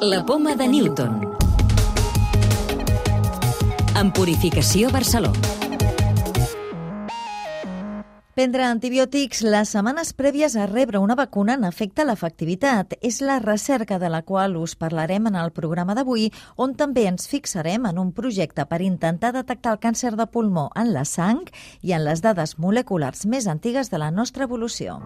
La poma de Newton. En Purificació Barcelona. Prendre antibiòtics les setmanes prèvies a rebre una vacuna n'afecta l'efectivitat. És la recerca de la qual us parlarem en el programa d'avui, on també ens fixarem en un projecte per intentar detectar el càncer de pulmó en la sang i en les dades moleculars més antigues de la nostra evolució.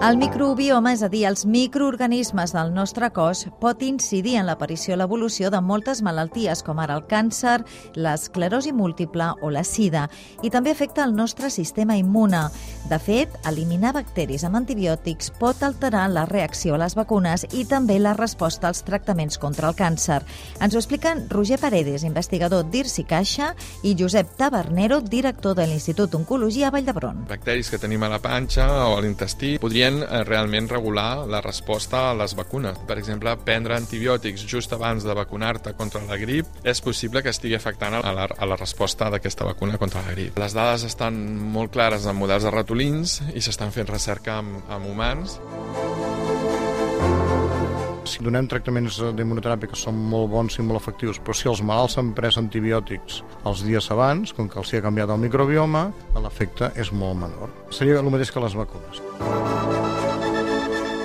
El microbioma, és a dir, els microorganismes del nostre cos, pot incidir en l'aparició i l'evolució de moltes malalties, com ara el càncer, l'esclerosi múltiple o la sida, i també afecta el nostre sistema immune. De fet, eliminar bacteris amb antibiòtics pot alterar la reacció a les vacunes i també la resposta als tractaments contra el càncer. Ens ho expliquen Roger Paredes, investigador d'IRSI Caixa, i Josep Tabernero, director de l'Institut d'Oncologia a Vall d'Hebron. Bacteris que tenim a la panxa o a l'intestí podrien podrien eh, realment regular la resposta a les vacunes. Per exemple, prendre antibiòtics just abans de vacunar-te contra la grip és possible que estigui afectant a la, a la resposta d'aquesta vacuna contra la grip. Les dades estan molt clares en models de ratolins i s'estan fent recerca amb, amb humans. Si donem tractaments d'immunoteràpia que són molt bons i molt efectius, però si els malalts han pres antibiòtics els dies abans, com que els hi ha canviat el microbioma, l'efecte és molt menor. Seria el mateix que les vacunes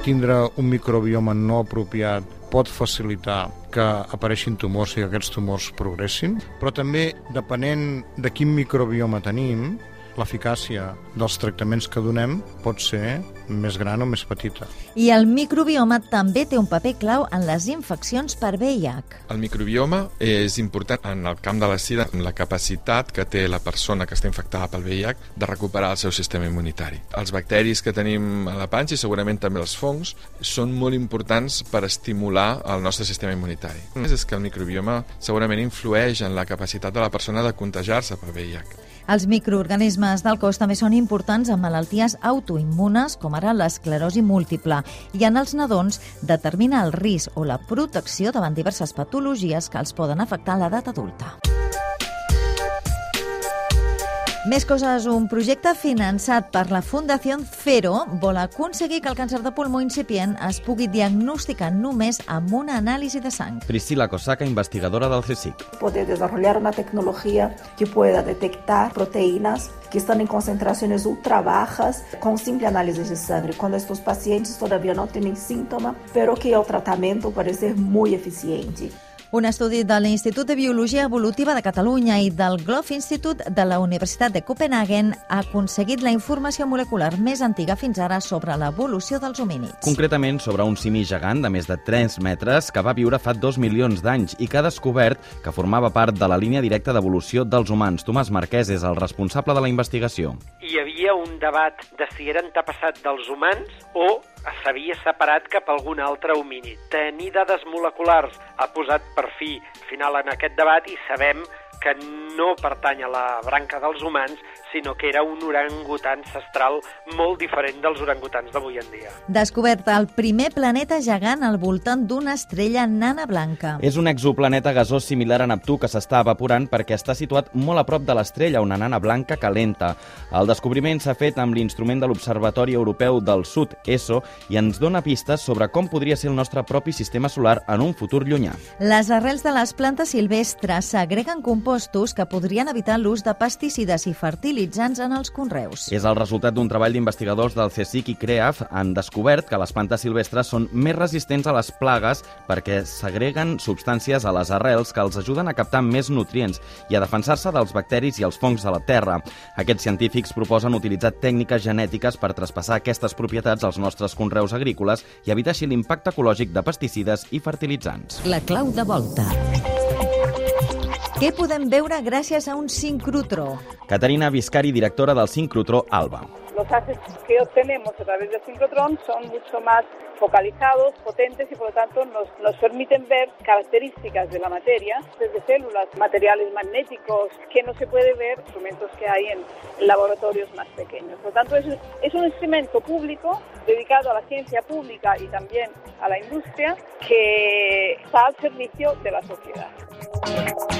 tindre un microbioma no apropiat pot facilitar que apareixin tumors i que aquests tumors progressin, però també, depenent de quin microbioma tenim, l'eficàcia dels tractaments que donem pot ser més gran o més petita. I el microbioma també té un paper clau en les infeccions per VIH. El microbioma és important en el camp de la sida, en la capacitat que té la persona que està infectada pel VIH de recuperar el seu sistema immunitari. Els bacteris que tenim a la panxa i segurament també els fongs són molt importants per estimular el nostre sistema immunitari. És que el microbioma segurament influeix en la capacitat de la persona de contagiar-se pel VIH. Els microorganismes del cos també són importants en malalties autoimmunes, com ara l'esclerosi múltiple, i en els nadons determina el risc o la protecció davant diverses patologies que els poden afectar a l'edat adulta. Més coses, un projecte finançat per la Fundació Cero vol aconseguir que el càncer de pulmó incipient es pugui diagnosticar només amb una anàlisi de sang. Priscila Cosaca, investigadora del CSIC. Poder desarrollar una tecnología que pueda detectar proteínas que están en concentraciones ultra bajas con simple análisis de sangre, cuando estos pacientes todavía no tienen síntoma, pero que el tratamiento parece ser muy eficiente. Un estudi de l'Institut de Biologia Evolutiva de Catalunya i del Glof Institute de la Universitat de Copenhagen ha aconseguit la informació molecular més antiga fins ara sobre l'evolució dels homínids. Concretament sobre un simi gegant de més de 3 metres que va viure fa 2 milions d'anys i que ha descobert que formava part de la línia directa d'evolució dels humans. Tomàs Marquès és el responsable de la investigació. Hi havia un debat de si era antepassat dels humans o s'havia separat cap a algun altre homínid. Tenir dades moleculars ha posat per fi final en aquest debat i sabem que no pertany a la branca dels humans, sinó que era un orangutan ancestral molt diferent dels orangutans d'avui en dia. Descobert el primer planeta gegant al voltant d'una estrella nana blanca. És un exoplaneta gasós similar a Neptú que s'està evaporant perquè està situat molt a prop de l'estrella, una nana blanca calenta. El descobriment s'ha fet amb l'instrument de l'Observatori Europeu del Sud, ESO, i ens dona pistes sobre com podria ser el nostre propi sistema solar en un futur llunyà. Les arrels de les plantes silvestres s'agreguen compostos que podrien evitar l'ús de pesticides i fertilitzants fertilitzants en els conreus. És el resultat d'un treball d'investigadors del CSIC i CREAF. Han descobert que les plantes silvestres són més resistents a les plagues perquè s'agreguen substàncies a les arrels que els ajuden a captar més nutrients i a defensar-se dels bacteris i els fongs de la terra. Aquests científics proposen utilitzar tècniques genètiques per traspassar aquestes propietats als nostres conreus agrícoles i evitar així l'impacte ecològic de pesticides i fertilitzants. La clau de volta. Què podem veure gràcies a un sincrotró? Caterina Viscari, directora del sincrotró ALBA. Los haces que obtenemos a través del sincrotrón son mucho más focalizados, potentes y por lo tanto nos, nos permiten ver características de la materia, desde células, materiales magnéticos, que no se puede ver instrumentos que hay en laboratorios más pequeños. Por lo tanto, es, es un instrumento público dedicado a la ciencia pública y también a la industria que está al servicio de la sociedad.